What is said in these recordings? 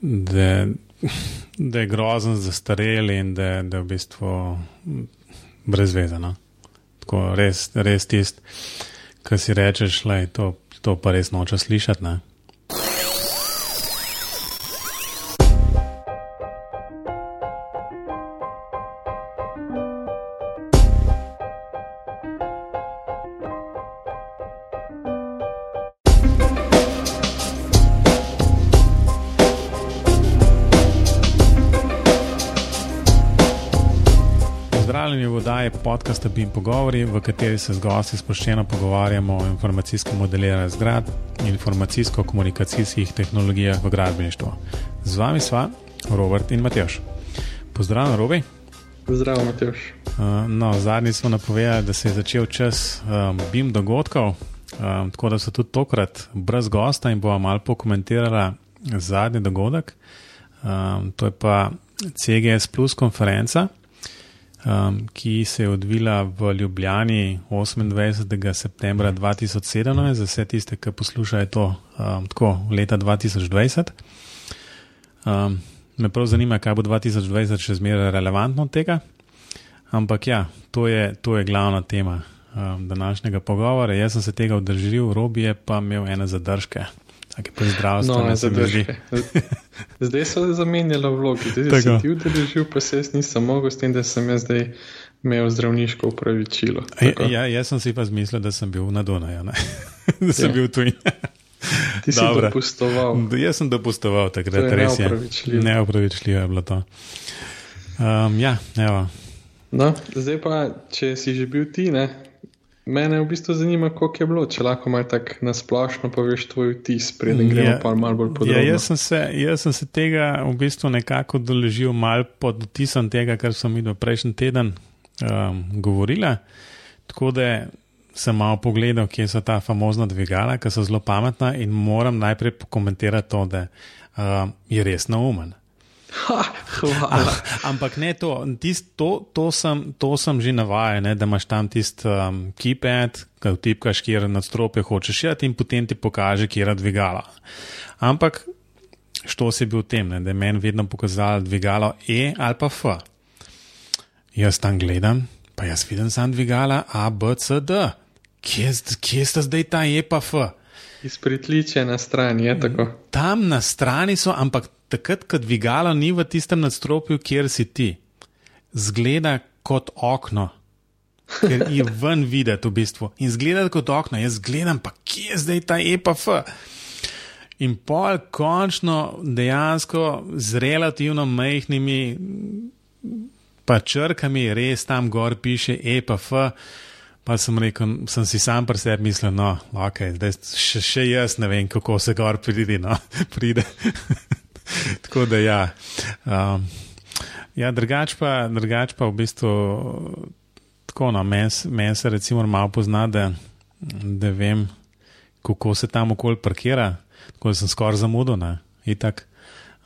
da, da je grozen za stareli in da, da je v bistvu brezvezano. Tako res, res tist, ki si rečeš, da to, to pa res noče slišati. Podcasta BIM Pogovori, v kateri se z gosti sproščeno pogovarjamo o informacijskem modeliranju zgrad in informacijsko-komunikacijskih tehnologijah v gradbeništvu. Z vami sva Robert in Matjoš. Pozdravljen, Robi. Zdravo, Matjoš. Uh, no, zadnji smo napovedali, da se je začel čas um, BIM dogodkov, um, tako da so tudi tokrat brez gosta in bomo malo pokomentirali zadnji dogodek. Um, to je pa CGS Plus konferenca um, ki se je odvila v Ljubljani 28. septembra 2017, za vse tiste, ki poslušajo to um, tako leta 2020. Um, me prav zanima, kaj bo 2020 še zmeraj relevantno od tega. Ampak ja, to je, to je glavna tema um, današnjega pogovora. Jaz sem se tega udržal, Robi je pa imel ene zadržke. Tako je zdravstvo, no, zadržke. Zdaj so zamenjali vlogi, zdaj si ti udeležil, pa se jaz nisem mogel, s tem, da sem jaz zdaj imel zdravniško upravičilo. Ja, ja, jaz sem si pa zmislil, da sem bil na Donaju, da sem ja. bil tu. Ti si Dobre. dopustoval. Jaz sem dopustoval takrat, res je. Neopravičljivo je bilo to. Um, ja, evo. No, zdaj pa, če si že bil ti, ne, Mene v bistvu zanima, koliko je bilo, če lahko malo tako nasplošno poveš tvoj vtis, preden gremo ja, pa malo bolj podrobno. Ja, jaz, sem se, jaz sem se tega v bistvu nekako doložil mal pod vtisom tega, kar sem videl prejšnji teden um, govorila. Tako da sem malo pogledal, kje so ta famozna dvigala, ki so zelo pametna in moram najprej pokomentirati to, da um, je res naumen. Ha, ampak ne to, tist, to, to, sem, to sem že navajen, da imaš tam tisti um, keypad, ki vtipkaš, kjer nadstropje hočeš jeti in potem ti pokaže, kje je dvigala. Ampak što si bil v tem, ne, da je meni vedno pokazalo dvigalo E ali pa F. Jaz tam gledam, pa jaz vidim sam dvigala A, B, C, D. Kje, kje sta zdaj ta E pa F? Izpritliče na strani, je tako. Tam na strani so, ampak takrat, ko dvigalo ni v tistem nadstropju, kjer si ti, zgleda kot okno, ker je ven videti v bistvu. In zgleda kot okno, jaz gledam, pa kje je zdaj ta EPF. In pol končno dejansko z relativno majhnimi pa črkami, res tam gor piše EPF. Pa sem rekel, sem si sam pri sebi mislil, no, ok, zdaj še, še jaz ne vem, kako se gor pride. No, pride. Tako da, ja. Um, ja drugač pa, drugač pa v bistvu tako, no, meni men se recimo malo pozna, da, da vem, kako se tam okoli parkira, tako da sem skoraj zamudil, ne, itak.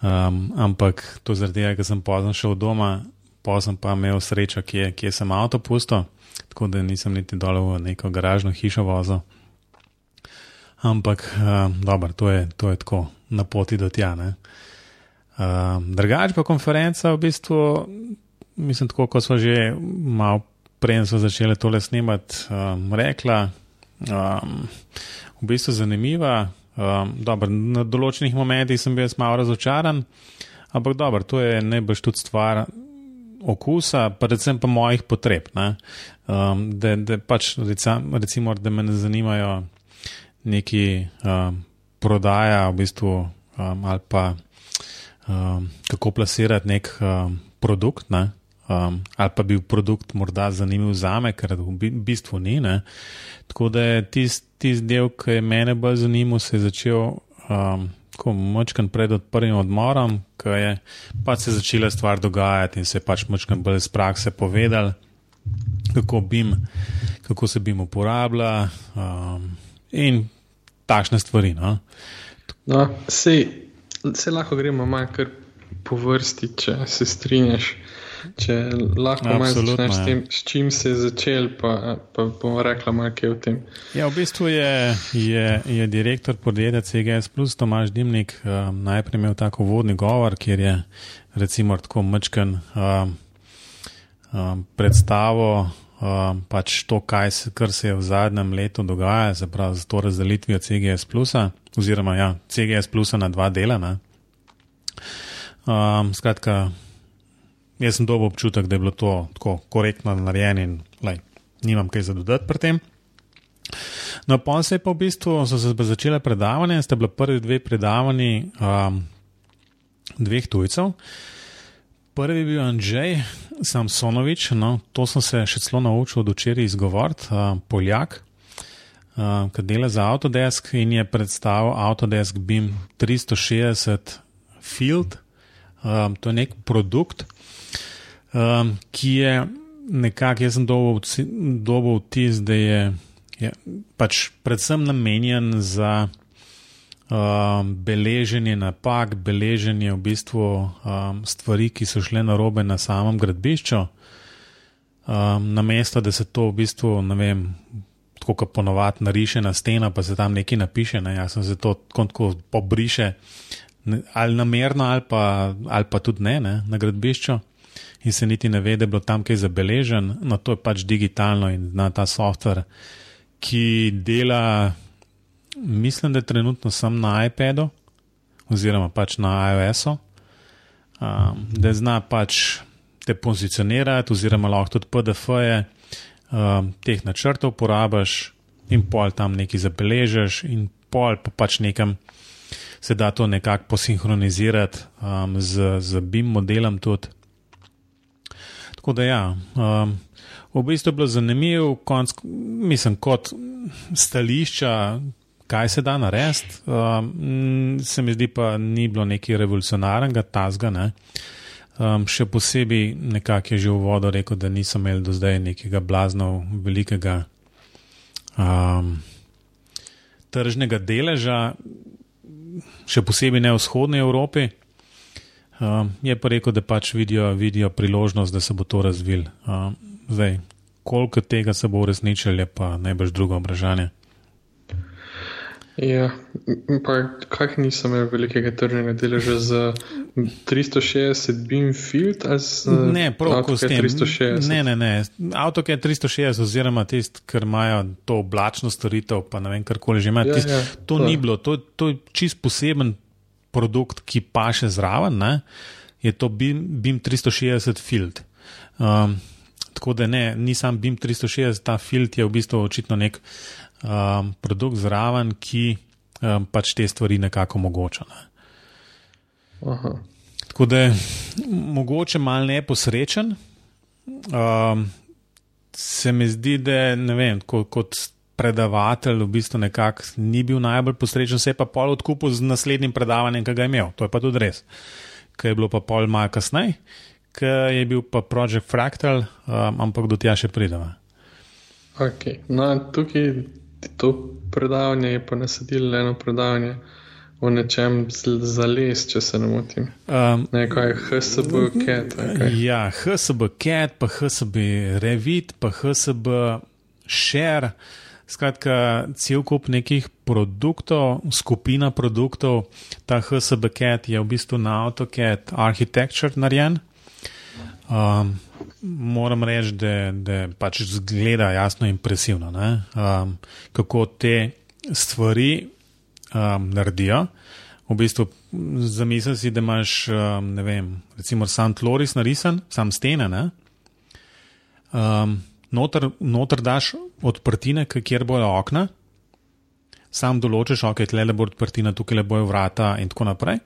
Um, ampak to zaradi tega, ker sem pozno šel doma, pozno pa imel srečo, kje, kje sem avto pusto, tako da nisem niti dol v neko garažno hišo vozil. Ampak, um, dobro, to, to je tako, na poti do tja. Uh, Um, Drugač pa konferenca v bistvu, mislim, tako kot smo že malo prej začeli tole snemati, um, rekla, um, v bistvu zanimiva. Um, dobro, na določenih momentih sem bil malo razočaran, ampak dobro, to je najbrž tudi stvar okusa, predvsem pa mojih potreb. Um, da, da pač recimo, da me ne zanimajo neki um, prodaja v bistvu um, ali pa um, kako plasirati nek um, produkt, ne? um, ali pa bi produkt morda zanimiv za me, ker v bistvu ni. Ne? Tako da je tisti tist del, ki je mene bolj zanimal, se je začel. Um, Ko močkam pred prvim odmorom, ko je pač se začela stvar dogajati in se je pač močkam bolj iz prakse povedal, kako, bim, kako se bim uporablja um, in takšne stvari. No, no sej, Se lahko gremo malo po vrsti, če se strinjaš. Če lahko malo začneš s ja. tem, s čim se je začel, pa, pa bomo rekla malo kaj o tem. Ja, v bistvu je, je, je direktor podjetja CGS Plus Tomaž Dimnik um, najprej imel tako vodni govor, kjer je recimo tako mečken um, um, predstavo um, pač to, se, kar se je v zadnjem letu dogajalo, se pravi z to razdelitvijo CGS Plusa oziroma ja, CGS Plusa na dva dela. Um, skratka, Jaz sem dobil občutek, da je bilo to tako korektno narejeno in lej, nimam kaj za dodati pri tem. No, pa se je pa v bistvu začele predavanje, ste bili prvi dve predavanji um, dveh tujcev. Prvi je bil Andrzej Samsonovič, no, to sem se še celo naučil od včeraj izgovoriti, uh, Poljak, uh, ki dela za Autodesk in je predstavil Autodesk BIM 360 Field. Um, to je nek produkt, um, ki je nekako, jaz sem dobil vtis, da je, je pač predvsem namenjen za um, beleženje napak, beleženje v bistvu um, stvari, ki so šle na robe na samem gradbišču. Um, na mesto, da se to v bistvu, ne vem, tako kot ponovadi nariše na steno, pa se tam nekaj napiše, ne, jaz sem se to tako pobriše, ali namerno, ali pa, ali pa tudi ne, ne na gradbišču in se niti ne ve, da je bilo tam kaj zabeležen, no to je pač digitalno in na ta softver, ki dela, mislim, da je trenutno sem na iPadu oziroma pač na iOS-u, um, da zna pač te pozicionirati oziroma lahko tudi PDF-je um, teh načrtov uporabiš in pol tam nekaj zabeležiš in pol pa pač nekam. Se da to nekako posinhronizirati um, z, z BIM modelom tudi. Tako da, ja, um, v bistvu je bilo zanimivo, konc, mislim, kot stališča, kaj se da narediti. Um, se mi zdi, pa ni bilo nekaj revolucionarnega, tazga. Ne. Um, še posebej nekako je že v vodo rekel, da nisem imel do zdaj nekega blazno velikega um, tržnega deleža, še posebej ne v vzhodni Evropi. Uh, je pa rekel, da pač vidijo, vidijo priložnost, da se bo to razvil. Uh, zdaj, koliko tega se bo uresničilo, je pa najbrž drugo vprašanje. Ja, pa kaj nisem imel velikega tržnega deleža za 360 beam field? Ne, prav kot ste 360. Ne, ne, ne. Je 360 oziroma tisti, ker imajo to oblačno storitev, pa ne vem, karkoli že imajo. Ja, ja, to, to ni bilo, to, to je čist poseben produkt, ki pa še zraven, ne, je to BIM, BIM 360 Field. Um, tako da ne, ni sam BIM 360, ta Field je v bistvu očitno nek um, produkt zraven, ki um, pač te stvari nekako omogoča. Ne. Tako da je mogoče mal neposrečen. Um, se mi zdi, da ne vem, kot, kot predavatelj v bistvu nekako ni bil najbolj posrečen, se je pa pol odkupil z naslednjim predavanjem, ki ga je imel. To je pa tudi res. Kaj je bilo pa pol malo kasneje, kaj je bil pa Project Fractal, um, ampak do tja še pridemo. Okay. No, tukaj to predavanje je pa nasadilo eno predavanje. O nečem za les, če se ne motim. Um, Nekaj HSB CAT. Ja, HSB CAT, pa HSB Revit, pa HSB Share. Skratka, cel kup nekih produktov, skupina produktov, ta HSBCAT je v bistvu na AutoCAD Architecture narejen. Um, moram reči, da, da pač zgleda jasno impresivno, um, kako te stvari um, naredijo. V bistvu zamisli si, da imaš, um, ne vem, recimo sam tloris narisan, sam stene. Um, noter, noter daš odprtine, kjer bojo okna, sam določiš, ok, tle le bo odprtina, tukaj le bojo vrata in tako naprej.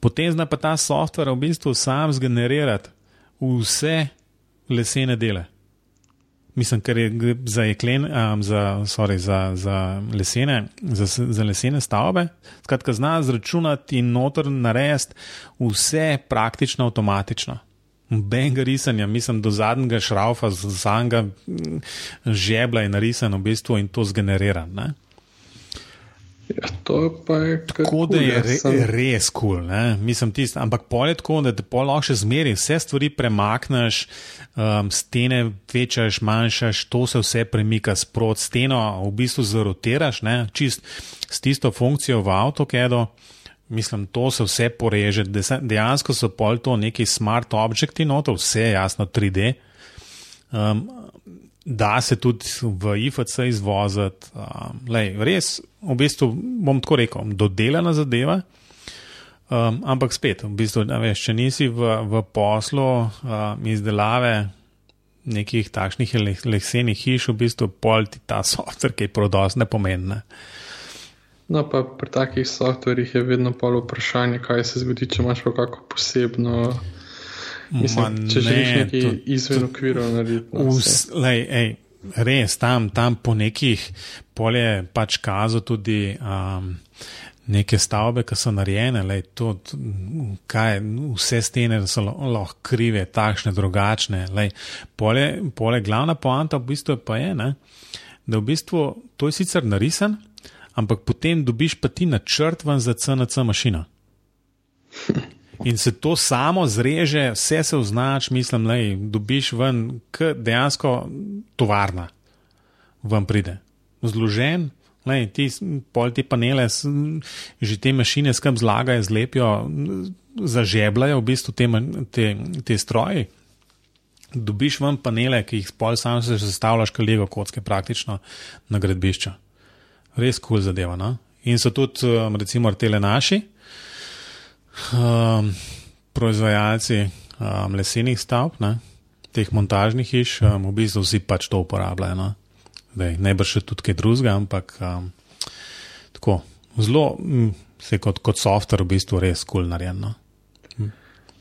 Potem zna pa ta softver v bistvu sam zgenerirati vse lesene dele. Mislim, ker je za, jeklen, um, za, sorry, za, za, lesene, za, za lesene stavbe. Skratka, zna zračunati in noter narediti vse praktično avtomatično. Benga risanja, mislim, do zadnjega šraufa, z zadnjega mm, žebla je narisan v bistvu in to zgeneriran. Ja, to pa je tako, da je re, sem... res kul. Cool, Mislim, tist, ampak polje tako, da te lahko še zmeri, vse stvari premakneš, um, stene večaš, manjšaš, to se vse premika sprot, steno v bistvu zarotiraš, ne? čist s tisto funkcijo v AutoCAD-u. Mislim, to se vse poreže, dejansko so pol to neki smart objekti, no to vse je jasno 3D. Um, da se tudi v IFC izvoziti. Um, lej, res, v bistvu bom tako rekel, dodelana zadeva. Um, ampak spet, v bistvu, veš, če nisi v, v poslu um, izdelave nekih takšnih lesenih hiš, v bistvu pol ti ta softver, ki je prodos ne pomeni. No, pa pri takih softverjih je vedno pol vprašanje, kaj se zgodi, če imaš pa kako posebno Mislim, če ne, želiš nekaj izven okvirov narediti. No, lej, ej, res, tam, tam po nekih polje pač kazo tudi um, neke stavbe, ki so narejene, lej, to, kaj, vse stene so lahko krive, takšne, drugačne. Lej, polje, polje, glavna poanta v bistvu pa je, ne, da v bistvu to je sicer narisen, ampak potem dobiš pa ti načrt ven za CNC mašino. In se to samo zreže, vse se označ, mislim, da dobiš ven, k dejansko tovarna, ven pride. Zložen, lej, ti pol ti panele, že te mašine skrb zlagajo, zlepijo, zažebljajo v bistvu te, te, te stroje. Dobiš ven panele, ki jih pol sam se sestavljaš, kot lego kocke, praktično na gradbišču. Res kul cool zadeva. No? In so tudi, recimo, tele naši um, proizvajalci um, lesenih stavb, ne, teh montažnih hiš, um, v bistvu vsi pač to uporabljajo. No. Najbrž še tudi kaj drugega, ampak um, tako zelo, se kot, kot softver, v bistvu res kul cool narejeno.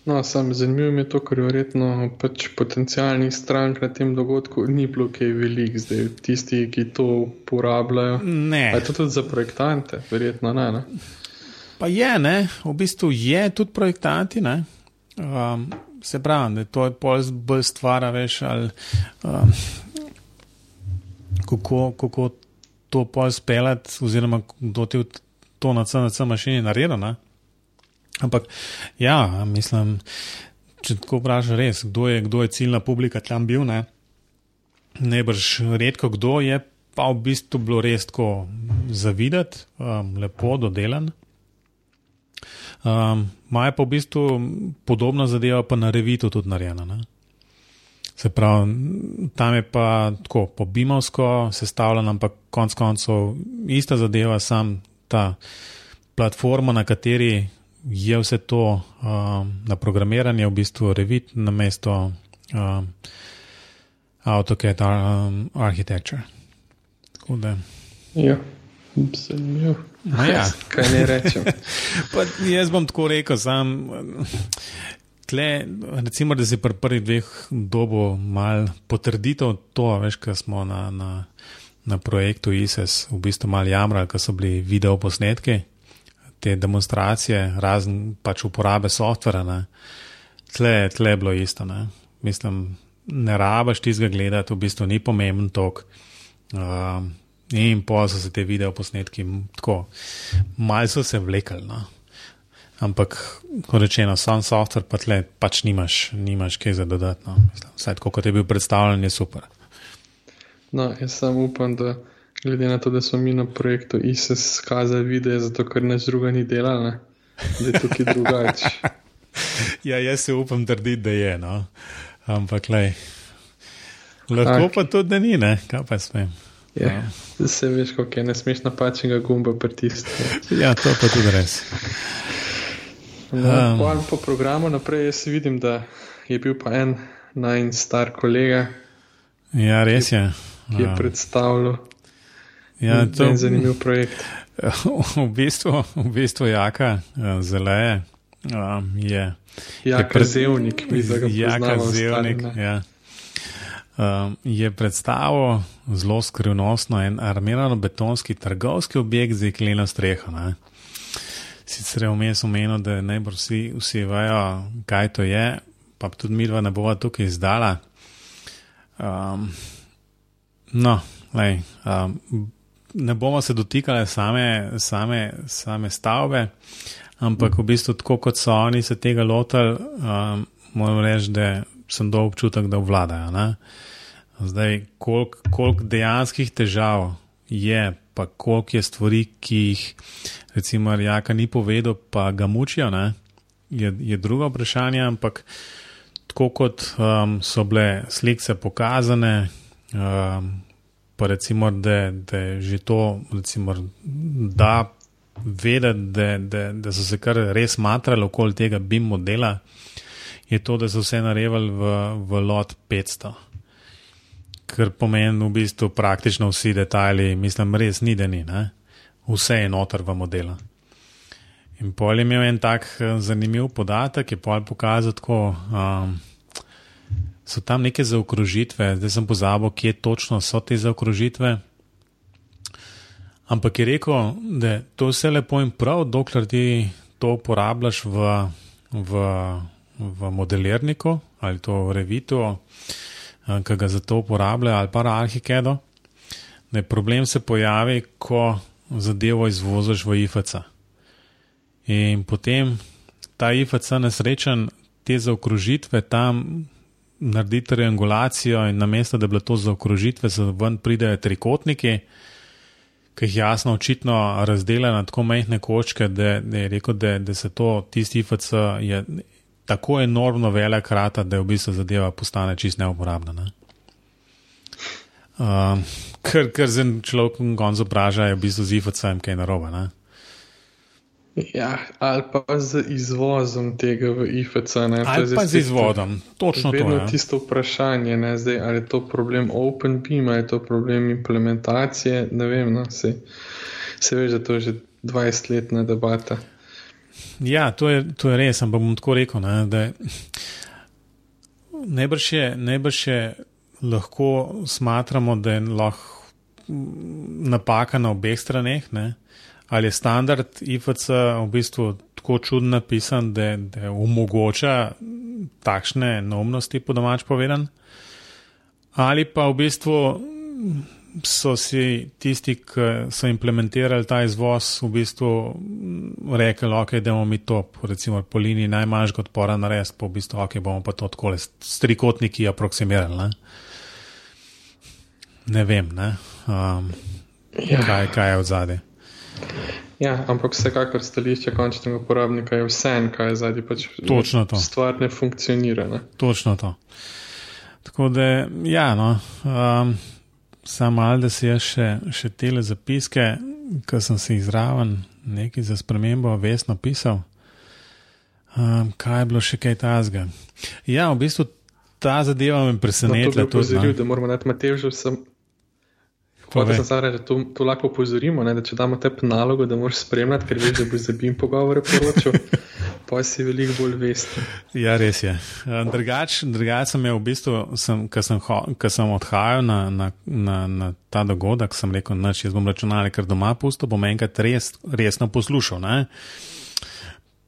No, sam zanimivo je to, ker verjetno pač potencijalnih strank na tem dogodku ni bilo kaj velik, zdaj tisti, ki to uporabljajo. Ne. Je to tudi za projektante, verjetno ne. ne? Pa je, ne? v bistvu je tudi projektanti. Um, se pravi, da to je to bolj stvar, veš, ali um, kako, kako to pol speljati, oziroma kdo ti to na CNC mašini naredi. Ampak ja, mislim, če tako vprašaš, res, kdo je, kdo je ciljna publika tam bil, ne? Najbrž redko kdo je, pa v bistvu bilo res tako zavideti, um, lepo dodelan. Um, Maja pa v bistvu podobna zadeva, pa na revitu tudi narejena. Ne? Se pravi, tam je pa tako pobimovsko sestavljeno, ampak konec koncev ista zadeva, sam ta platforma, na kateri je vse to um, na programiranje, v bistvu revit na mesto um, AutoCAD um, Architecture. Tako da. Ja. Zanimivo. Ja. Kaj ne rečem? jaz bom tako rekel, sam, tle, recimo, da si pri prvih dveh dobo mal potrditev to, veš, kar smo na, na, na projektu ISIS v bistvu mal jamrali, ker so bili video posnetki, te demonstracije, razen pač uporabe softvera. Ne. Tle, tle je bilo isto. Ne. Mislim, ne rabaš tizga gledati, v bistvu ni pomemben tok. Uh, In pa so se te video posnetki tako, malo so se vlekli. No. Ampak, kot rečeno, sam softver pa tle pač nimaš, nimaš kaj za dodatno. Vsaj tako, kot je bil predstavljen, je super. No, jaz samo upam, da glede na to, da smo mi na projektu ISIS skazali video, zato ker nas druga ni delala, da je tukaj drugače. ja, jaz se upam trditi, da je. No. Ampak, lej, lahko okay. pa tudi, da ni, ne? kaj pa smem. Ja, ja. Se veš, kako je ne smeš napačnega gumba pritisniti. Ja, to pa tudi res. No, um. Po programu naprej jaz vidim, da je bil pa en najn star kolega. Ja, res je. Ki je predstavljal. Ja, to je zanimiv projekt. V bistvu, v bistvu jaka, eh, zeleje. Um, je, jaka je zevnik, mi zdaj ga imamo. Jaka zevnik, ja je predstavil zelo skrivnostno en armirano-betonski trgovski objekt z jekleno streho. Ne. Sicer je vmes omenil, da najbolj vsi, vsi vejo, kaj to je, pa tudi mi dva ne bova tukaj izdala. Um, no, lej, um, ne bomo se dotikali same, same, same stavbe, ampak v bistvu, tako kot so oni se tega lotili, um, moram reči, da sem dobil občutek, da vladajo. Ne? Zdaj, koliko kolik dejanskih težav je, pa koliko je stvari, ki jih, recimo, Jaka ni povedal, pa ga mučijo, je, je drugo vprašanje, ampak tako kot um, so bile slike pokazane, um, pa recimo, da, da je že to, recimo, da vedeti, da, da, da so se kar res matrali okoli tega BIM modela, je to, da so vse narevali v, v lot 500. Ker pomeni v bistvu praktično vsi detajli, mislim, res ni da ni, ne? vse je noter v modelu. In pol je imel en tak eh, zanimiv podatek, je pol pokazal, kako um, so tam neke zaokrožitve, zdaj sem pozabil, kje točno so te zaokrožitve. Ampak je rekel, da je to vse lepo in prav, dokler ti to uporabljaš v, v, v modelirniku ali to v revitu, eh, ki ga za to uporablja, ali pa arhikedo. Problem se pojavi, ko zadevo izvoziš v IFC. In potem ta IFC nesrečen, te zaokrožitve tam naredi triangulacijo in na mesto, da bi bilo to zaokrožitve, se ven pridejo trikotniki ki jih jasno, očitno razdela na tako majhne kočke, da, da je rekel, da, da se to, tisti IFC je tako enormno velik krata, da je v bistvu zadeva postane čist neuporabna. Ne? Uh, ker ker se človek konco vpraša, je v bistvu z IFC-em kaj narobe. Ne? Ja, ali pa z izvozom tega v IFC. Ne? Ali pa z izvodom, točno to. Vedno ja. tisto vprašanje, ne? Zdaj, ali je to problem OpenBeam, ali je to problem implementacije. Ne vem, no? se, se veš, da to je že 20-letna debata. Ja, to je, to je res, ampak bom tako rekel, ne? da najbrž je, najbrž je lahko smatramo, da je lahko napaka na obeh straneh. Ne? ali je standard IFC v bistvu tako čudno napisan, da, da omogoča takšne neumnosti, po domač povedan, ali pa v bistvu so si tisti, ki so implementirali ta izvoz, v bistvu rekli, ok, da bomo mi to, recimo po liniji najmanjšega odpora narediti, pa v bistvu, ok, bomo pa to tako s trikotniki aproksimirali. Ne, ne vem, ne? Um, ja. kaj, kaj je v zadnje. Ja, ampak vsekakor stališče končnega uporabnika je vse, kaj je zadnji pač. Točno to. Stvar ne funkcionira. Ne? Točno to. Tako da, ja, no, um, samo malo, da si jaz še, še tele zapiske, ki sem si jih zraven, nekaj za spremembo, vesno pisal. Um, kaj je bilo še kaj tazga? Ja, v bistvu ta zadeva me preseneča. No, to je zelo, da moramo najti Matežu, sem Hvala, da se tu, tu lahko upozorimo, da če damo te nalogo, da moraš spremljati, ker veš, da boš za BIM pogovore poročal, pa si veliko bolj vesti. Ja, res je. Drugače drugač sem je v bistvu, ko sem, sem odhajal na, na, na, na ta dogodek, sem rekel, da jaz bom računalnik kar doma pusto, bom enkrat res, resno poslušal. Ne?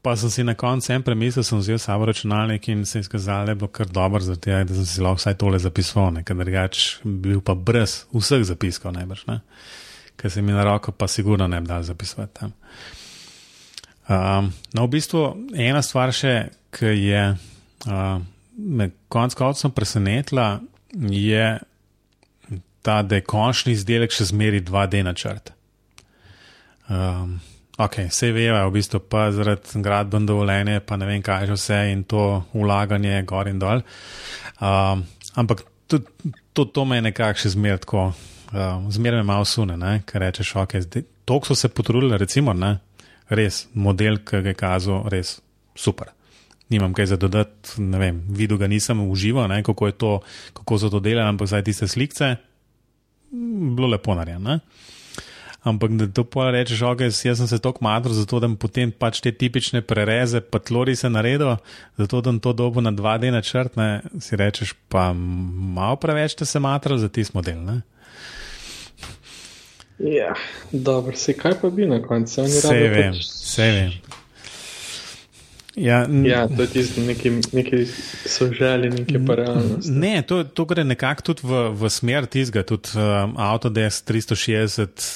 Pa sem si na koncu en premislil, sem vzel samo računalnik in se izkazal, da je bilo kar dobro, zato da sem si lahko vsaj tole zapisal, ker drugač bi bil pa brez vseh zapiskov najbrž, ne? ker se mi na roko pa sigurno ne bi dal zapisovati tam. Um, no, v bistvu ena stvar še, ki je uh, me konc koncev presenetila, je ta, da je končni izdelek še zmeri 2D načrt. Um, Ok, vse vejo, v bistvu pa zaradi gradben dovoljenja, pa ne vem, kaj že vse in to ulaganje gor in dol. Um, ampak to, to, to me nekako še zmer tako, um, zmer me malo sune, ker rečeš, ok, toliko so se potrudili, recimo, ne, res model, ki ga je kazal, res super. Nimam kaj za dodati, ne vem, videl ga nisem užival, kako, kako so to delali, ampak zdaj tiste slikce, bilo lepo narejeno. Ampak da to pa rečeš, ok, jaz sem se tako matro, zato da potem pač te tipične prereze, pa tlori se naredijo, zato da to dobo na 2D načrt, ne, si rečeš, pa malo preveč te se matro za tisti model. Ne? Ja, dobro, se kaj pa bi na koncu, vse vem, pač... vse vem. Ja, ja, to je tisto, neki, neki so želje, neki pa realnost. Ne, to, to gre nekako tudi v, v smer tizga, tudi um, Autodesk 360,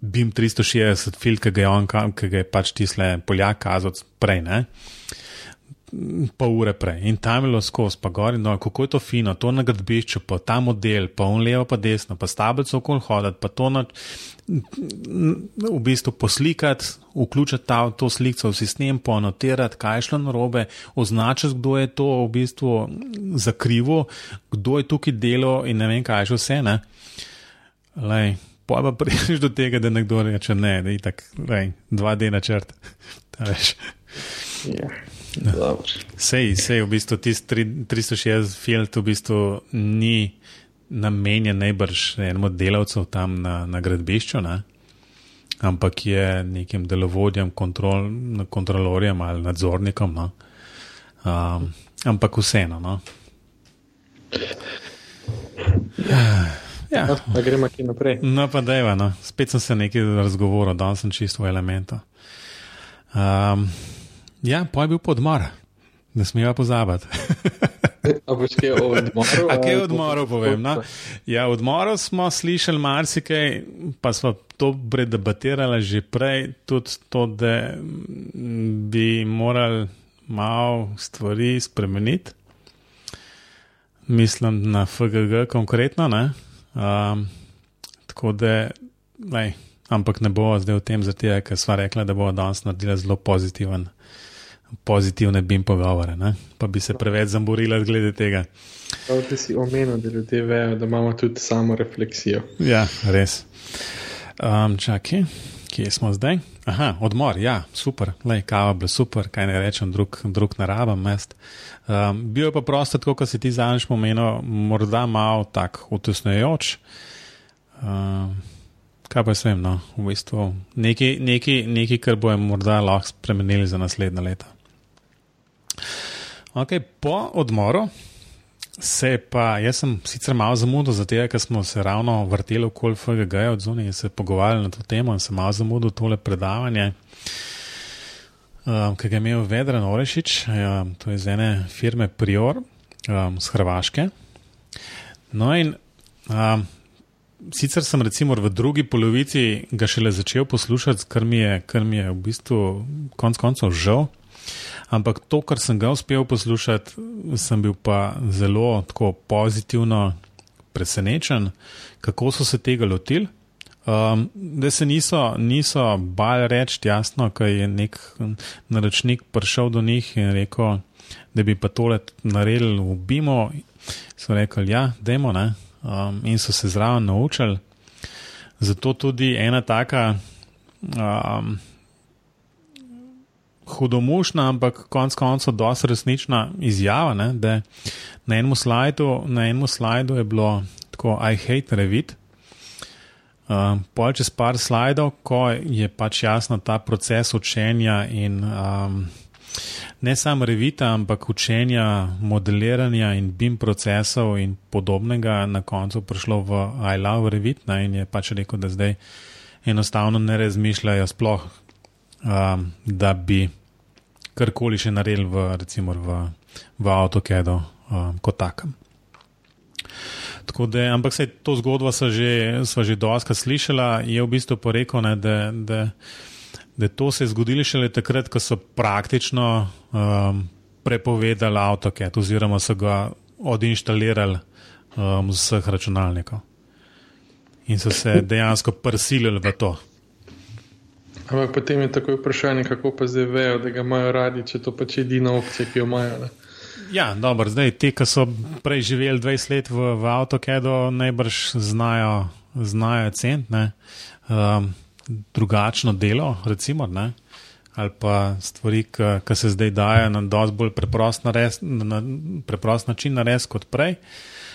BIM 360, film, ki ga je on, ki ga je pač tisle Poljak kazal prej, ne. Pol ure prej in tam je bilo skozi, pa gori, no, kako je to fino, to na gradbišču, pa ta model, pa on levo, pa desno, pa stabilce okoli hoditi, pa to na, v bistvu poslikati, vključiti ta, to sliko v sistem, poanotirati, kaj je šlo na robe, označiti, kdo je to v bistvu zakrivo, kdo je tukaj delo in ne vem, kaj je vse. Ne? Lej, pa pa priješ do tega, da nekdo reče ne, da je tako, dva D načrt. Ja. Sej, sej, v bistvu tisti 360 film v bistvu ni namenjen najbrž enemu delavcu tam na, na gradbišču, ne? ampak je nekim delovodjem, kontrol, kontrolorjem ali nadzornikom. No? Um, ampak vseeno. No? Ja. No, gremo ki naprej. No, pa dejva, no. spet sem se nekaj razgovoril, danes sem čisto v elementu. Um, Ja, pa je bil podmor, ne smemo pozabiti. A boš kaj odmoril? A kaj odmoril, povem. No? Ja, odmoril smo slišali marsikaj, pa smo to predebatirali že prej, tudi to, da bi morali malo stvari spremeniti. Mislim na FGG konkretno, um, tako da, lej, ampak ne bo zdaj v tem, zato ker sva rekla, da bo danes naredila zelo pozitiven pozitivne bim pogovore, ne? pa bi se preveč zamborila glede tega. Prav ti si omenil, da ljudje vejo, da imamo tudi samo refleksijo. Ja, res. Um, čakaj, kje smo zdaj? Aha, odmor, ja, super, le kava, bila super, kaj ne rečem, drug, drug narabam mest. Um, bil je pa prosto, tako kot si ti zaniš pomenil, morda malo tak utesnejoč. Um, kaj pa sem, no, v bistvu nekaj, nekaj, nekaj kar bojo morda lahko spremenili za naslednje leta. Okay, po odmoru se pa, jaz sem sicer malo zamudil, zato ker smo se ravno vrteli okoli FGG od zunaj in se pogovarjali na to temo in sem malo zamudil tole predavanje, um, ki ga je imel Vedran Orešič, um, to je iz ene firme Prior um, z Hrvaške. No in um, sicer sem recimo v drugi polovici ga šele začel poslušati, kar mi je, kar mi je v bistvu konc koncev žal. Ampak to, kar sem ga uspel poslušati, sem bil pa zelo tako pozitivno presenečen, kako so se tega lotili. Um, da se niso, niso bali reči jasno, ker je nek naročnik prišel do njih in rekel, da bi pa tole naredili v Bimo. So rekli, ja, demo, ne. Um, in so se zraven naučili. Zato tudi ena taka um, hudomušna, ampak konec koncev dosti resnična izjava, ne, da na enem slajdu, na enem slajdu je bilo tako, I hate Revit. Um, pol čez par slajdov, ko je pač jasno ta proces učenja in um, ne samo revita, ampak učenja, modeliranja in BIM procesov in podobnega, na koncu prišlo v I love Revit ne, in je pač rekel, da zdaj enostavno ne razmišljajo sploh um, da bi karkoli še naredili v, recimo, v, v AutoCAD-u um, kot takem. Tako da, ampak se to zgodbo sva že, že doska slišala, je v bistvu porekel, ne, da, da, da to se je zgodilo šele takrat, ko so praktično um, prepovedali AutoCAD oziroma so ga odinštalirali um, z vseh računalnikov. In so se dejansko prisilili v to. Ampak potem je tako vprašanje, kako pa zdaj vejo, da ga imajo radi, če to pač edina opcija, ki jo imajo. Ne? Ja, dobro, zdaj ti, ki so prej živeli 20 let v, v AutoCAD-u, najbrž znajo, znajo cent, um, drugačno delo, recimo, ne? ali pa stvari, ki se zdaj dajo na dosti bolj preprost, nares, na, preprost način narediti kot prej.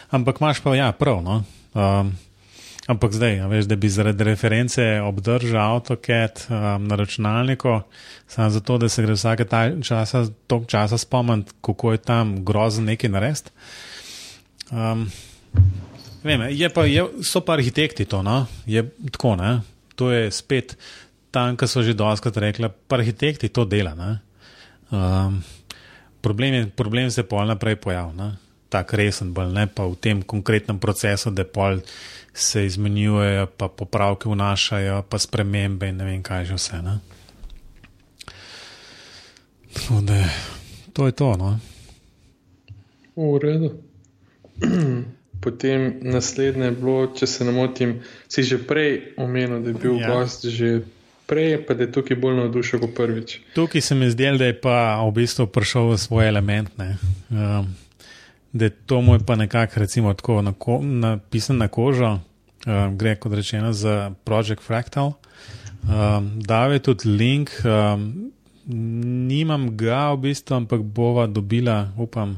Ampak imaš pa ja, prav. No? Um, Ampak zdaj, veš, da bi zaradi reference obdržal AutoCAD um, na računalniku, samo zato, da se gre vsake časa, toliko časa spomniti, kako je tam grozno nekaj narediti. Um, vem, je pa, je, so pa arhitekti to, no? je tako, ne? to je spet tam, kar so že doskrat rekli, pa arhitekti to dela. Um, problem, je, problem se pol naprej pojavlja, tako resen, bolj ne pa v tem konkretnem procesu, da pol se izmenjujejo, pa popravke vnašajo, pa spremembe in ne vem kaj že vse. Ne? Da, to je to. No? V redu. Potem naslednje je bilo, če se ne motim, si že prej omenil, da je bil ja. gost že prej, pa da je tukaj bolj navdušen kot prvič. Tukaj se mi zdi, da je pa v bistvu prišel v svoj element. Um, da je to moj pa nekako, recimo, tako napisan na kožo, um, gre kot rečeno za Project Fractal. Um, Dal je tudi link, um, nimam ga v bistvu, ampak bova dobila, upam,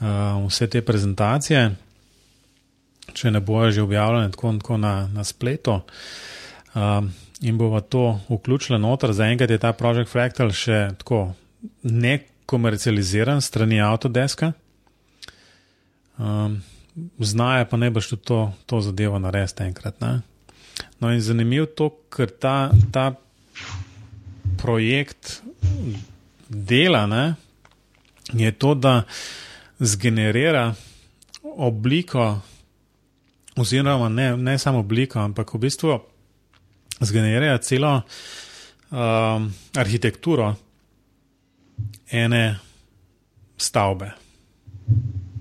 uh, vse te prezentacije če ne bojo že objavljene tako, tako na, na spletu. Um, in bomo to vključili noter. Zaenkrat je ta projekt Fractal še tako nekomercializiran strani Autodeska. Um, Znajo pa ne boš to, to zadevo narediti enkrat. Ne? No, in zanimivo je to, ker ta, ta projekt dela ne, je to, da zgenerira obliko oziroma ne, ne samo obliko, ampak v bistvu zgenerira celo um, arhitekturo ene stavbe.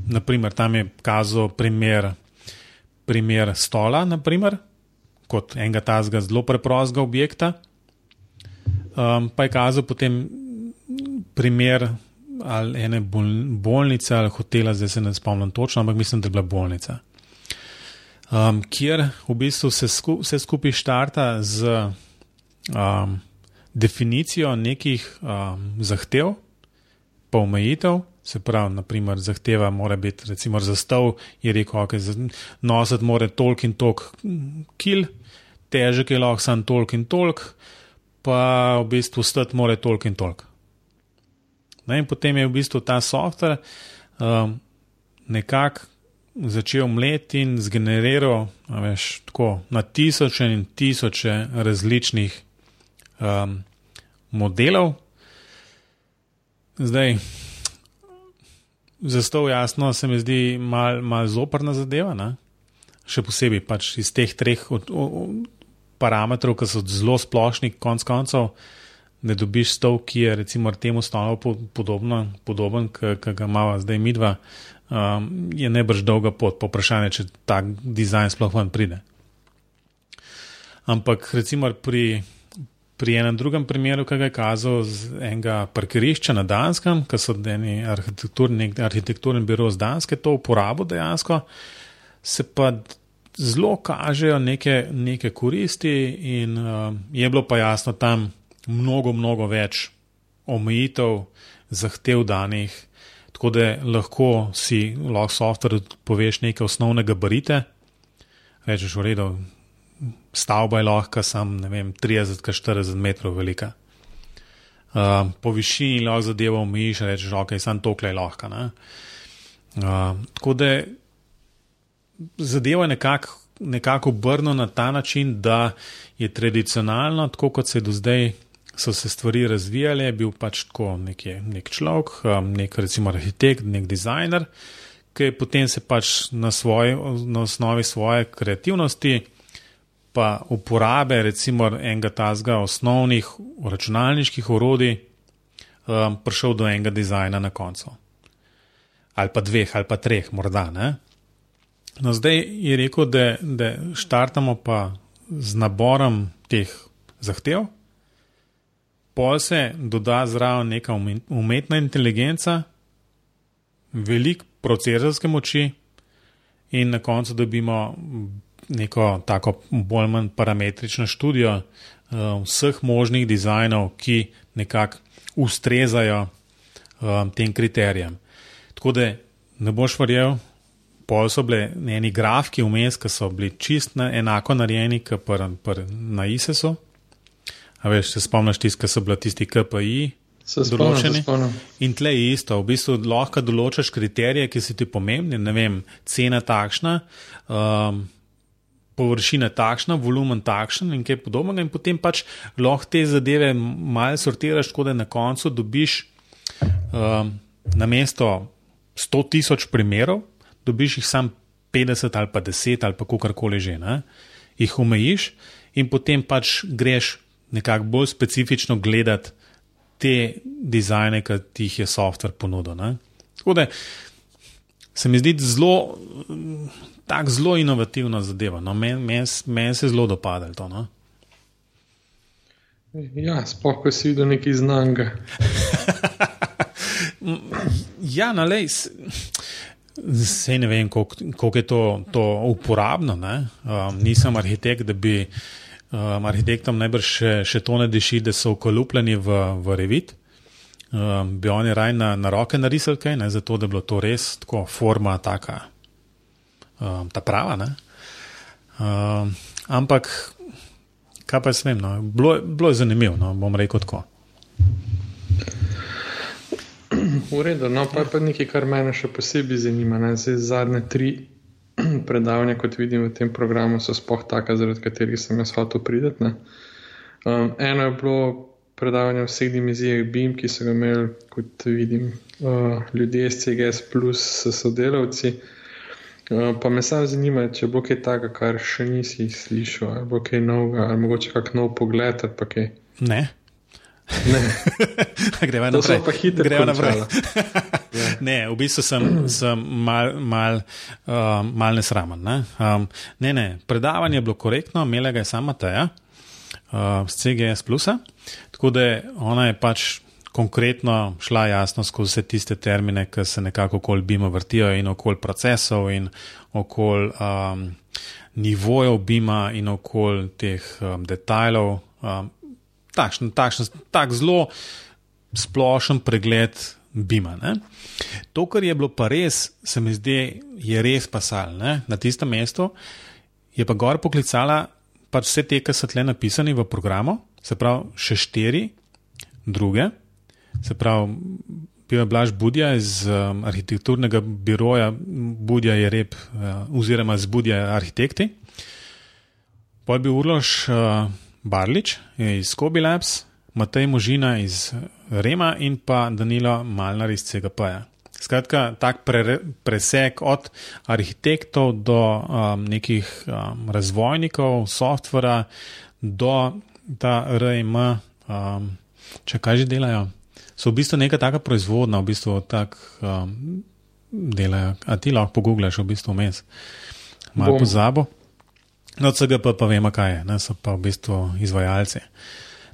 Naprimer, tam je kazal primer, primer stola, naprimer, kot enega tazga zelo preprostega objekta. Um, pa je kazal potem primer ali ene bolnice ali hotela, zdaj se ne spomnim točno, ampak mislim, da je bila bolnica um, kjer v bistvu se sku, vse skupaj štarta z um, definicijo nekih um, zahtev, pa omejitev. Se pravi, naprimer, zahteva mora biti, recimo, za stol, je rekel, ok, nositi mora tolk in tolk kil, težek je lahko samo tolk in tolk, pa v bistvu stati mora tolk in tolk. Ne, in potem je v bistvu ta software um, nekako začel mleti in zgeneriral veš, tako, na tisoče in tisoče različnih um, modelov. Zdaj, zato jasno se mi zdi malo mal zoprna zadeva, ne? še posebej pač iz teh treh od, od, parametrov, ki so zelo splošni, konc koncev. Ne dobiš stol, ki je recimo temu stolu podobno, podoben, ki ga imamo zdaj midva, um, je nebrž dolga pot, po vprašanje, če tak dizajn sploh ven pride. Ampak recimo pri, pri enem drugem primeru, ki ga je kazal z enega parkirišča na Danskem, ki so eni arhitekturni, arhitekturni biro z Danske to uporabo dejansko, se pa zelo kažejo neke, neke koristi in uh, je bilo pa jasno tam mnogo, mnogo več omejitev, zahtev danih, tako da lahko si lahko software poveš neke osnovne gabarite. Rečeš, v redu, stavba je lahko sam, ne vem, 30-40 metrov velika. Uh, po višini lahko zadevo omejiš, rečeš, ok, sam tokle je lahko. Uh, tako da zadeva je nekako nekak obrnjena na ta način, da je tradicionalno, tako kot se je do zdaj so se stvari razvijale, je bil pač tako nekje, nek človek, um, nek recimo arhitekt, nek dizajner, ki je potem se pač na, svoj, na osnovi svoje kreativnosti pa uporabe recimo enega tazga osnovnih računalniških orodij um, prišel do enega dizajna na koncu. Ali pa dveh, ali pa treh, morda. Ne? No, zdaj je rekel, da, da štartamo pa z naborom teh zahtev, pol se doda zraven neka umetna inteligenca, veliko procesorske moči, in na koncu dobimo neko tako bolj manj parametrično študijo uh, vseh možnih dizajnov, ki nekako ustrezajo um, tem kriterijem. Tako da ne boš verjel. Pol so bile neki grafiki vmes, ki so bili čist na, enako narejeni kot na ISS-u, A veš, se spomniš tisti, ki so bili tisti KPI? Določeni. In tle je isto, v bistvu lahko določaš kriterije, ki so ti pomembni, ne vem, cena takšna, um, površina takšna, volumen takšen in kaj podobnega, in potem pač lahko te zadeve malo sortiraš, tako da na koncu dobiš um, na mesto 100 tisoč primerov, dobiš jih sam 50 ali pa 10 ali pa kakorkoli že, ne? jih omejiš in potem pač greš nekako bolj specifično gledati te dizajne, ki ti jih je software ponudil. Tako da se mi zdi zelo, tako zelo inovativna zadeva. No? Meni men, men se zelo dopada to. No? Ja, spoh, ko si videl nekaj znanga. ja, na lej. Sej ne vem, koliko je to, to uporabno. Um, nisem arhitekt, da bi um, arhitektom najbrž še, še to ne diši, da so ukolupljeni v, v revit. Um, bi oni raj na, na roke narisali kaj, ne, zato da bi bilo to res tako forma, taka, um, ta prava. Um, ampak, kaj pa jaz vem, no, bilo, bilo je zanimivo, no, bom rekel tako. V redu, no pa je pa nekaj, kar mene še posebej zanima. Zdaj, zadnje tri predavanja, kot vidim v tem programu, so spoh taka, zaradi katerih sem jaz hotel priti. Um, eno je bilo predavanje o vseh dimenzijah BIM, ki so ga imeli, kot vidim, uh, ljudje iz CGS, plus sodelavci. Uh, pa me samo zanima, če bo kaj takega, kar še nisi slišal, ali bo kaj novega, ali mogoče kak nov pogled. Ne. Ne. Gremo naprej. Pa gremo naprej. ja. Ne, v bistvu sem, sem mal, mal, uh, mal nesramen. Ne? Um, ne, ne, predavanje je bilo korektno, imela ga je sama Teja uh, z CGS. Tako da ona je pač konkretno šla jasno skozi vse tiste termine, ki se nekako okoli BIM-a vrtijo in okoli procesov in okoli um, nivojev BIM-a in okoli teh um, detajlov. Um, takšen, takšen, tak zelo splošen pregled Bima. Ne? To, kar je bilo pa res, se mi zdi, je res pasal. Ne? Na tistem mestu je pa gor poklicala pač vse te, ki so tle napisani v programu, se pravi, še štiri druge, se pravi, bil je Blaž Budja iz um, arhitekturnega biroja, Budja je rep, uh, oziroma z Budja arhitekti. Pa je bil Urloš. Uh, Barlič iz Kobi Labs, Matej Možina iz Rema in pa Danilo Malnar iz CGP-ja. Skratka, tak pre, preseg od arhitektov do um, nekih um, razvojnikov, softvera, do ta RM, um, če kaj že delajo. So v bistvu neka taka proizvodna, v bistvu tak um, delajo. A ti lahko pogooglaš v bistvu mes. Malo pozabo. No, CGP pa vemo, kaj je, ne, so pa v bistvu izvajalci.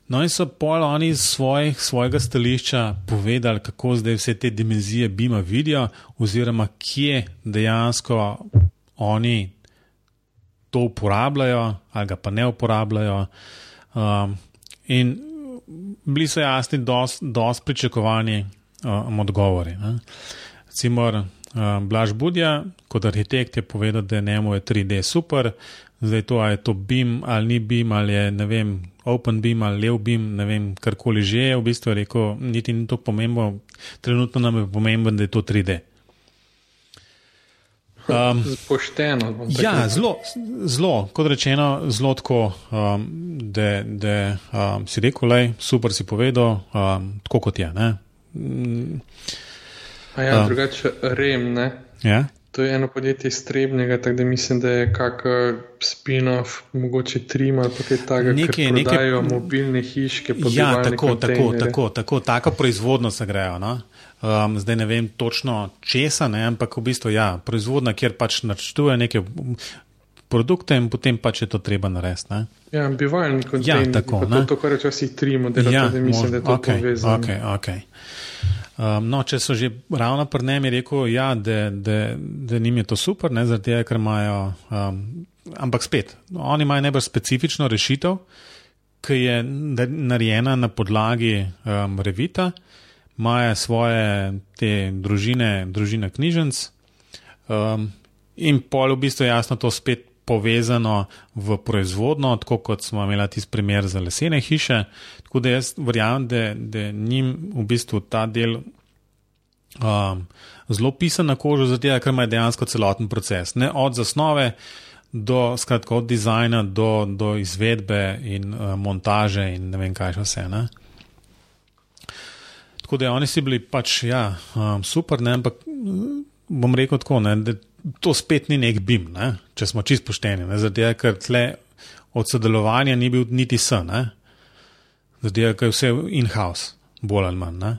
No, in so pol oni iz svojih, svojega stališča povedali, kako zdaj vse te dimenzije Bima vidijo, oziroma kje dejansko oni to uporabljajo, ali ga pa ne uporabljajo. Um, in bili so jasni, dosti pričakovani um, odgovori. Recimo, um, Blaž Budja, kot arhitekt, je povedal, da je njemu 3D super, Zdaj to, je to BIM ali ni BIM ali je ne vem, Open BIM ali Lev BIM, ne vem, karkoli že je, v bistvu je rekel, niti ni to pomembno, trenutno nam je pomembno, da je to 3D. Um, Pošteno. Ja, zelo, zelo, kot rečeno, zelo tako, um, da, um, si rekel, le, super si povedal, um, tako kot je. Mm, ja, um, drugače, rem, ne? Ja. To je eno podjetje iztrebnega, tako da mislim, da je kakšen spin-off, mogoče trim ali kaj takega, prodajo nekaj... mobilne hiške. Ja, tako, tako, tako, tako, tako proizvodno se grejo. No? Um, zdaj ne vem točno česa, ne? ampak v bistvu ja, proizvodna, kjer pač načrtuje neke produkte in potem pač je to treba narediti. Ja, bivalni kontejner. Ja, tako. To, to, kar včasih trimo, da ja, mislim, da je to okay, povezano. Okay, okay. Um, no, če so že ravno pri njemi rekli, ja, da, da, da njim je to super, ne, zaradi tega, ker imajo. Um, ampak spet, oni imajo najbolj specifično rešitev, ki je narejena na podlagi um, revita, imajo svoje te družine, družine knjižnic um, in pol v bistvu jasno to spet. Povezano v proizvodno, tako kot smo imeli tisti primer za lesene hiše. Tako da jaz verjamem, da, da njim v bistvu ta del um, zelo pisan na kožo, zato ker ima dejansko celoten proces. Ne od zasnove do, skratka, od dizajna do, do izvedbe in uh, montaže in ne vem kaj še vse. Ne? Tako da oni si bili pač ja, um, super, ne, ampak bom rekel tako, ne, da to spet ni nek bim, ne, če smo čist pošteni. Zato, ker tle od sodelovanja ni bil niti sen, zato, ker je vse in-house, bolj ali manj.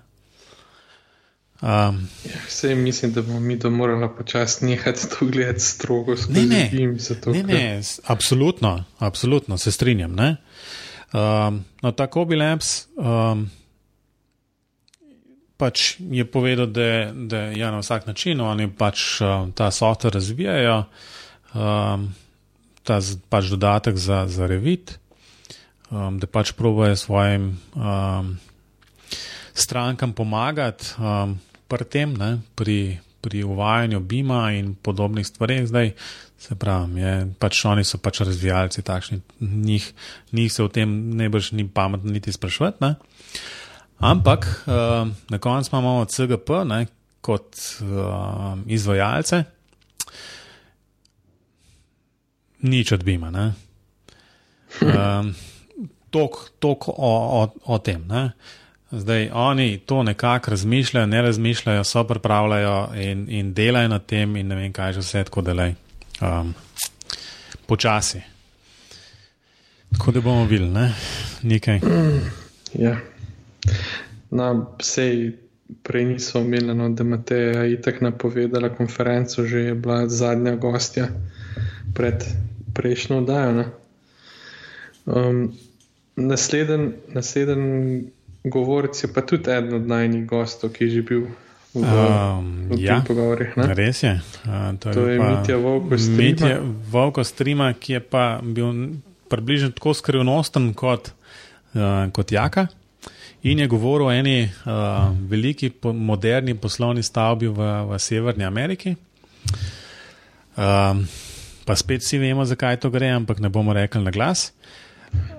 Um, ja, vse mislim, da bomo mi to morali počasi nehati to gledati strogo. Ne, ne, bim, zato, ne, ne, absolutno, absolutno se strinjam. Um, no, tako bi Labs. Um, pač je povedal, da, da ja, na vsak način oni pač uh, ta software razvijajo, um, ta pač dodatek za, za revit, um, da pač probojajo svojim um, strankam pomagati um, pri tem, ne, pri, pri uvajanju Bima in podobnih stvareh. Zdaj, se pravi, je, pač oni so pač razvijalci takšni, njih, njih se o tem najbrž ni pametno niti sprašvati. Ampak uh, na koncu imamo CGP ne, kot uh, izvajalce, nič od Bima. Uh, Tok o, o, o tem. Ne. Zdaj oni to nekako razmišljajo, ne razmišljajo, so pripravljajo in, in delajo na tem, in ne vem, kaj že vse tako delaj. Um, počasi. Tako da bomo videli, nekaj. Mm, ja. No, sej prej niso imeli, no, da imate itak napovedala konferenco, že je bila zadnja gostja pred prejšnjo oddajo. Um, Naslednji govorec je pa tudi eden od najnižjih gostov, ki je že bil. V, um, v ja, res je. Uh, to, to je, je Mitja Vovko-Strima. Mitja Vovko-Strima, ki je pa bil približno tako skrivnosten kot, uh, kot Jaka. In je govoril o eni uh, veliki, po, moderni poslovni stavbi v, v Severni Ameriki. Um, pa spet vsi vemo, zakaj to gre, ampak ne bomo rekli na glas.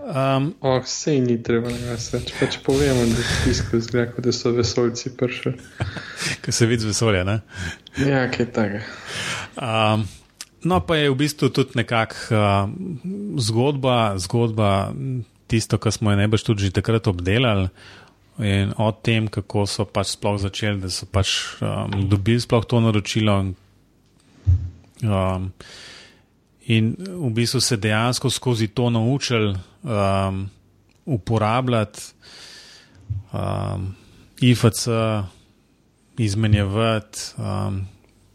Um, oh, Vse ni treba na glas, če pač povemo, da, tisko zgleda, da so vesoljci prišli. Ko se vidi z vesolja. Ne? Ja, kaj tega. Um, no, pa je v bistvu tudi nekakšna uh, zgodba, zgodba tisto, kar smo najbrž tudi že takrat obdelali. In o tem, kako so pač sploh začeli, da so pač um, dobili sploh to naročilo. Um, in v bistvu se dejansko skozi to naučili um, uporabljati um, IFC, izmenjevati um,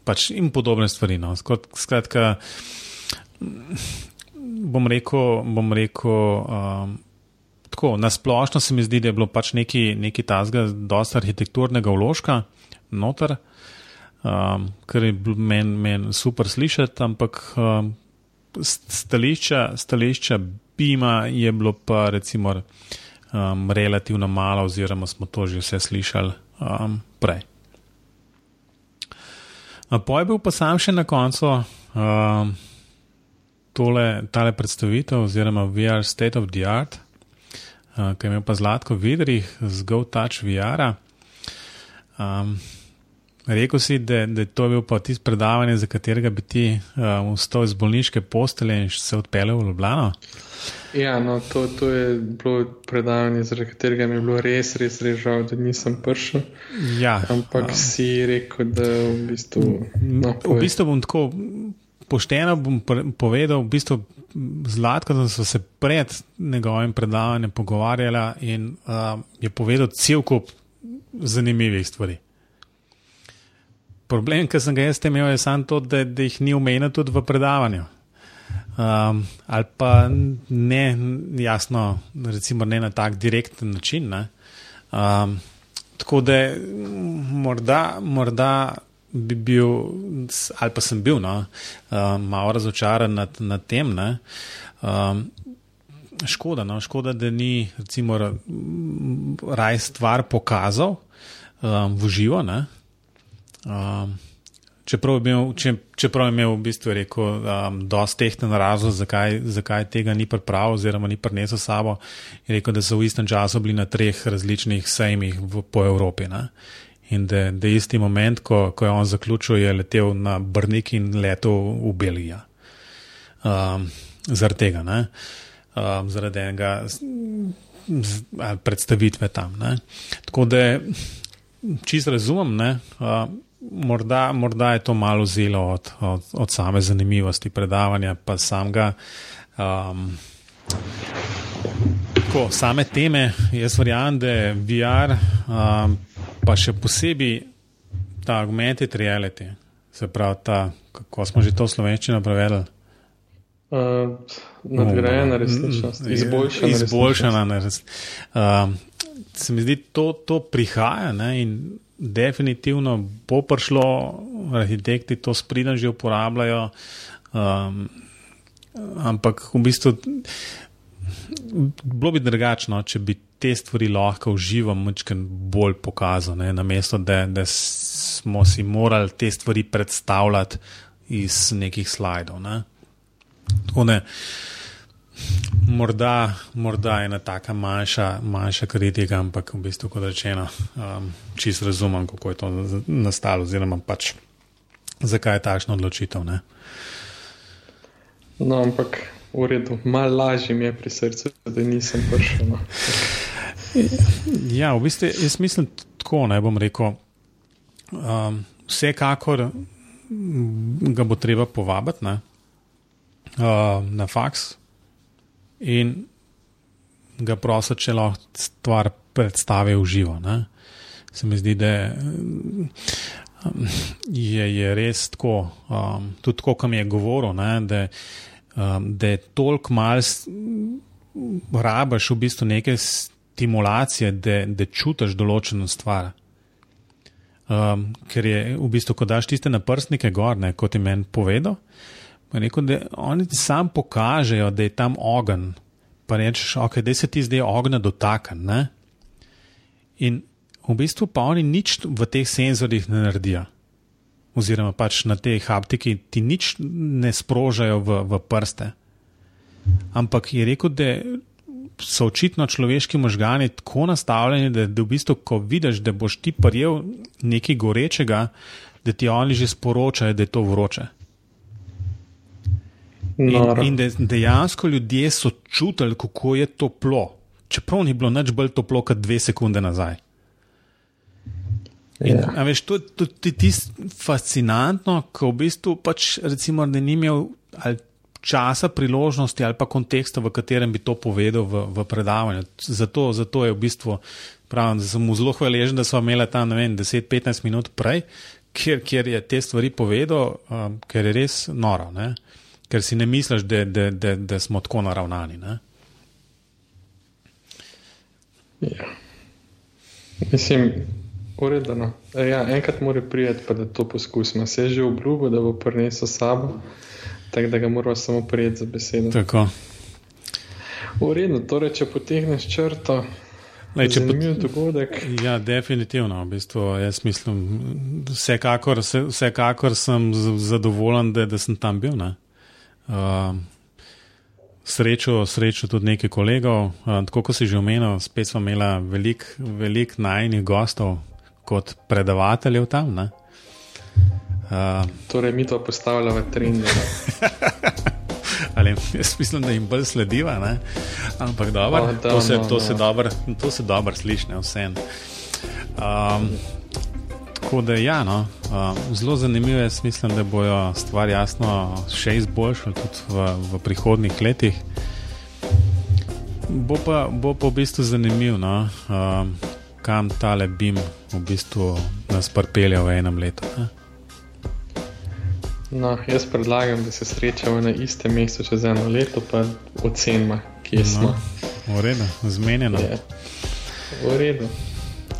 pač in podobne stvari. No. Skratka, bom rekel, bom rekel um, tako, na splošno se mi zdi, da je bilo pač neki, neki tazga, dosta arhitekturnega vložka noter, um, kar je meni men super slišati, ampak um, stališča, stališča Bima je bilo pa recimo um, relativno malo, oziroma smo to že vse slišali um, prej. Poj bil pa sam še na koncu um, tole, predstavitev, oziroma VR State of the Art ki je imel pa zlatko vidrih z GoTouch VR. Um, rekel si, da, da je to bil pa tisti predavanje, za katerega bi ti um, vstal iz bolniške postelje in se odpeljal v Ljubljano. Ja, no, to, to je bilo predavanje, zaradi katerega mi je bilo res, res, res žal, da nisem prišel. Ja, Ampak um, si rekel, da v bistvu. No, v bistvu bom tako pošteno bom povedal, v bistvu zlatko, da so se pred njegovim predavanjem pogovarjali in uh, je povedal cel kup zanimivih stvari. Problem, ki sem ga jaz imel, je samo to, da, da jih ni omenil tudi v predavanju. Um, ali pa ne, jasno, recimo ne na tak direkten način. Um, tako da morda, morda bi bil, ali pa sem bil, no, uh, malo razočaran nad, nad tem. Um, škoda, no, škoda, da ni, recimo, raj stvar pokazal um, v živo. Um, čeprav, je imel, če, čeprav je imel v bistvu rekel, um, dosti tehten razlog, zakaj, zakaj tega ni pripravil, oziroma ni prinesel sabo, je rekel, da so v istem času bili na treh različnih sejmih v, po Evropi. Ne? In da je isti moment, ko, ko je on zaključil, je letel na Brnik in letel v Belijo. Um, zaradi tega, um, zaradi enega predstavitve tam. Ne? Tako da čist razumem, uh, morda, morda je to malo zelo od, od, od same zanimivosti predavanja, pa samega. Um, Tako, same teme, jaz verjamem, da je VR, um, pa še posebej ta augmented reality, se pravi, ta, kako smo že to slovenščino prevedli. Uh, nadgrajena resničnost, izboljšana. Izboljšana resničnost. Uh, se mi zdi, to, to prihaja ne, in definitivno bo prišlo, arhitekti to spridno že uporabljajo, um, ampak v bistvu bilo bi drugačno, če bi te stvari lahko v živo močkaj bolj pokazal, na mesto, da, da smo si morali te stvari predstavljati iz nekih slajdov. Ne? Tako da, morda, morda ena taka manjša, manjša kritika, ampak v bistvu, kot rečeno, um, čist razumem, kako je to nastalo, oziroma pač zakaj je takšna odločitev. Ne? No, ampak v redu, malo lažje mi je pri srcu, da nisem prišel. No. Ja, v bistvu jaz mislim tako, ne bom rekel. Um, vsekakor ga bo treba povabiti ne, uh, na faks in ga prositi, če lahko stvar predstavi v živo. Ne. Se mi zdi, da je, je res tako, um, tudi tako, kam je govoril. Ne, da, um, da je toliko mal, rabaš v bistvu neke stimulacije, da, da čutiš določeno stvar. Um, ker je v bistvu, ko daš tiste naprstnike gor, ne, kot je meni povedal, rekel, da oni ti sam pokažejo, da je tam ogen. Pa rečeš, ok, da se ti zdaj ognja dotakne. In v bistvu pa oni nič v teh senzorjih ne naredijo oziroma pač na tej haptiki ti nič ne sprožajo v, v prste. Ampak je rekel, da so očitno človeški možgani tako nastavljeni, da, da v bistvu, ko vidiš, da boš ti prijel nekaj gorečega, da ti oni že sporočajo, da je to vroče. In, in da dejansko ljudje so čutili, kako je toplo, čeprav ni bilo nič bolj toplo kot dve sekunde nazaj. In. Ja. veš, to, je tisto fascinantno, ko v bistvu pač, recimo, ne ni imel časa, priložnosti ali pa konteksta, v katerem bi to povedal v, v predavanju. Zato, zato je v bistvu, pravim, da sem mu zelo hvaležen, da smo imeli tam 10-15 minut prej, kjer, kjer je te stvari povedal, um, ker je res noro, ne? ker si ne misliš, da, da, da, da smo tako naravnani. Ja. Mislim, Uredno. E, ja, enkrat mora prijeti, pa da to poskusimo. Se je že obljubil, da bo prinesel sabo, tako da ga moramo samo prijeti za besedo. Tako. Uredno, torej, če potegneš črto. Lej, če Zanimiv pot... dogodek. Ja, definitivno. V bistvu, jaz mislim, vsekakor, vsekakor sem zadovoljen, da, da sem tam bil. Uh, srečo, srečo tudi nekaj kolegov. Uh, tako kot si že omenil, spet smo imeli veliko velik najnih gostov, kot predavateljev tam. Uh, torej, mi to postavljamo v trend. Ali jaz mislim, da jim bolj slediva, ne? ampak dobro, oh, to, se, to, se dobro, to se dobro sliši, vse. Um, tako da, ja, no, um, zelo zanimivo je, mislim, da bojo stvari jasno še izboljšali tudi v, v prihodnih letih. Bo pa, bo pa v bistvu zanimivo, no? um, kam tale bim v bistvu nas pripelje v enem letu. Ne? No, jaz predlagam, da se srečamo na istem mestu čez eno leto, pa ocenimo, kje no, smo. V redu, zmenjeno. Je. V redu.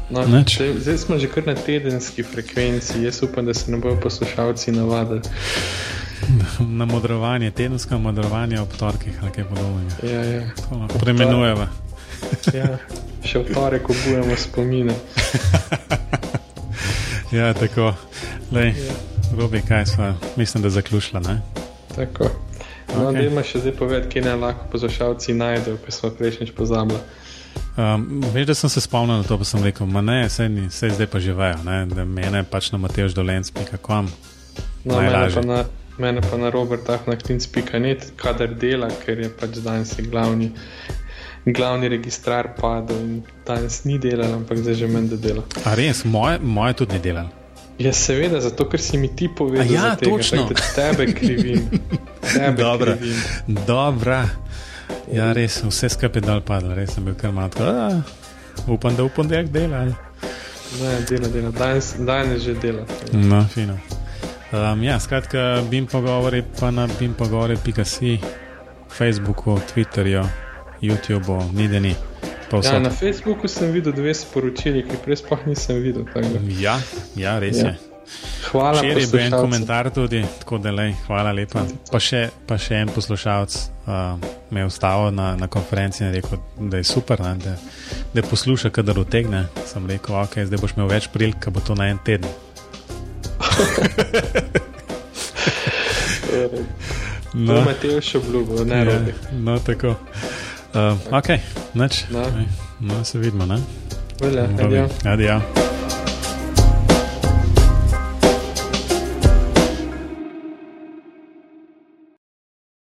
No, če, zdaj smo že kar na tedenski frekvenci, jaz upam, da se ne bodo poslušalci navadili. Na modrovanje, tedensko modrovanje ob torkih ali kaj podobnega. Ja, ja. Premenujeva. Ja še v torek obujemo spomine. ja, tako. Lej, ja. Robi, kaj smo, mislim, da zaključila. Ne? Tako. No, okay. Dajmo še zdaj povedati, kje naj lahko poslušalci najdejo, ker smo prejšnjič pozabili. Um, veš, da sem se spomnil na to, pa sem rekel, ma ne, sej, ni, sej zdaj pa živejo, ne? da mene pač na mateždolenc.com. No, mene pa na, mene pa na robertahnaklins.net, kader dela, ker je pač danes glavni glavni registrar padel in danes ni delal, ampak zdaj že meni dela. A res, moje, moje tudi ni delal. Ja, seveda, zato ker si mi ti povedal, ja, tega, točno. da tebe krivim. Tebe Dobra. krivim. Dobra. Ja, res, vse skupaj dol padlo, res sem bil kar matko. Upam, da v ponedeljek dela. Ne, dela, dela. Danes, danes že dela. No, fino. Um, ja, skratka, bim pogovori pa na bimpogovori.si, Facebooku, Twitterju, YouTubeu, ni da ni. Pa Ja, na Facebooku sem videl dve sporočili, ki prej sploh nisem videl. Ja, ja, res Ja. je. Hvala, Včeraj je bil en komentar tudi, tako da lej, hvala lepa. Pa še, pa še en poslušalec uh, me je ustavil na, na konferenci in rekel, da je super, ne, da, da posluša, kadar utegne. Sem rekel, ok, zdaj boš imel več prilik, ko bo to na en teden. No, je Matej še obljubil, ne ja, robi. no tako. Uh, ok, nič. No. No, se vidimo, ne? Velja, Robi. adijo. Adijo.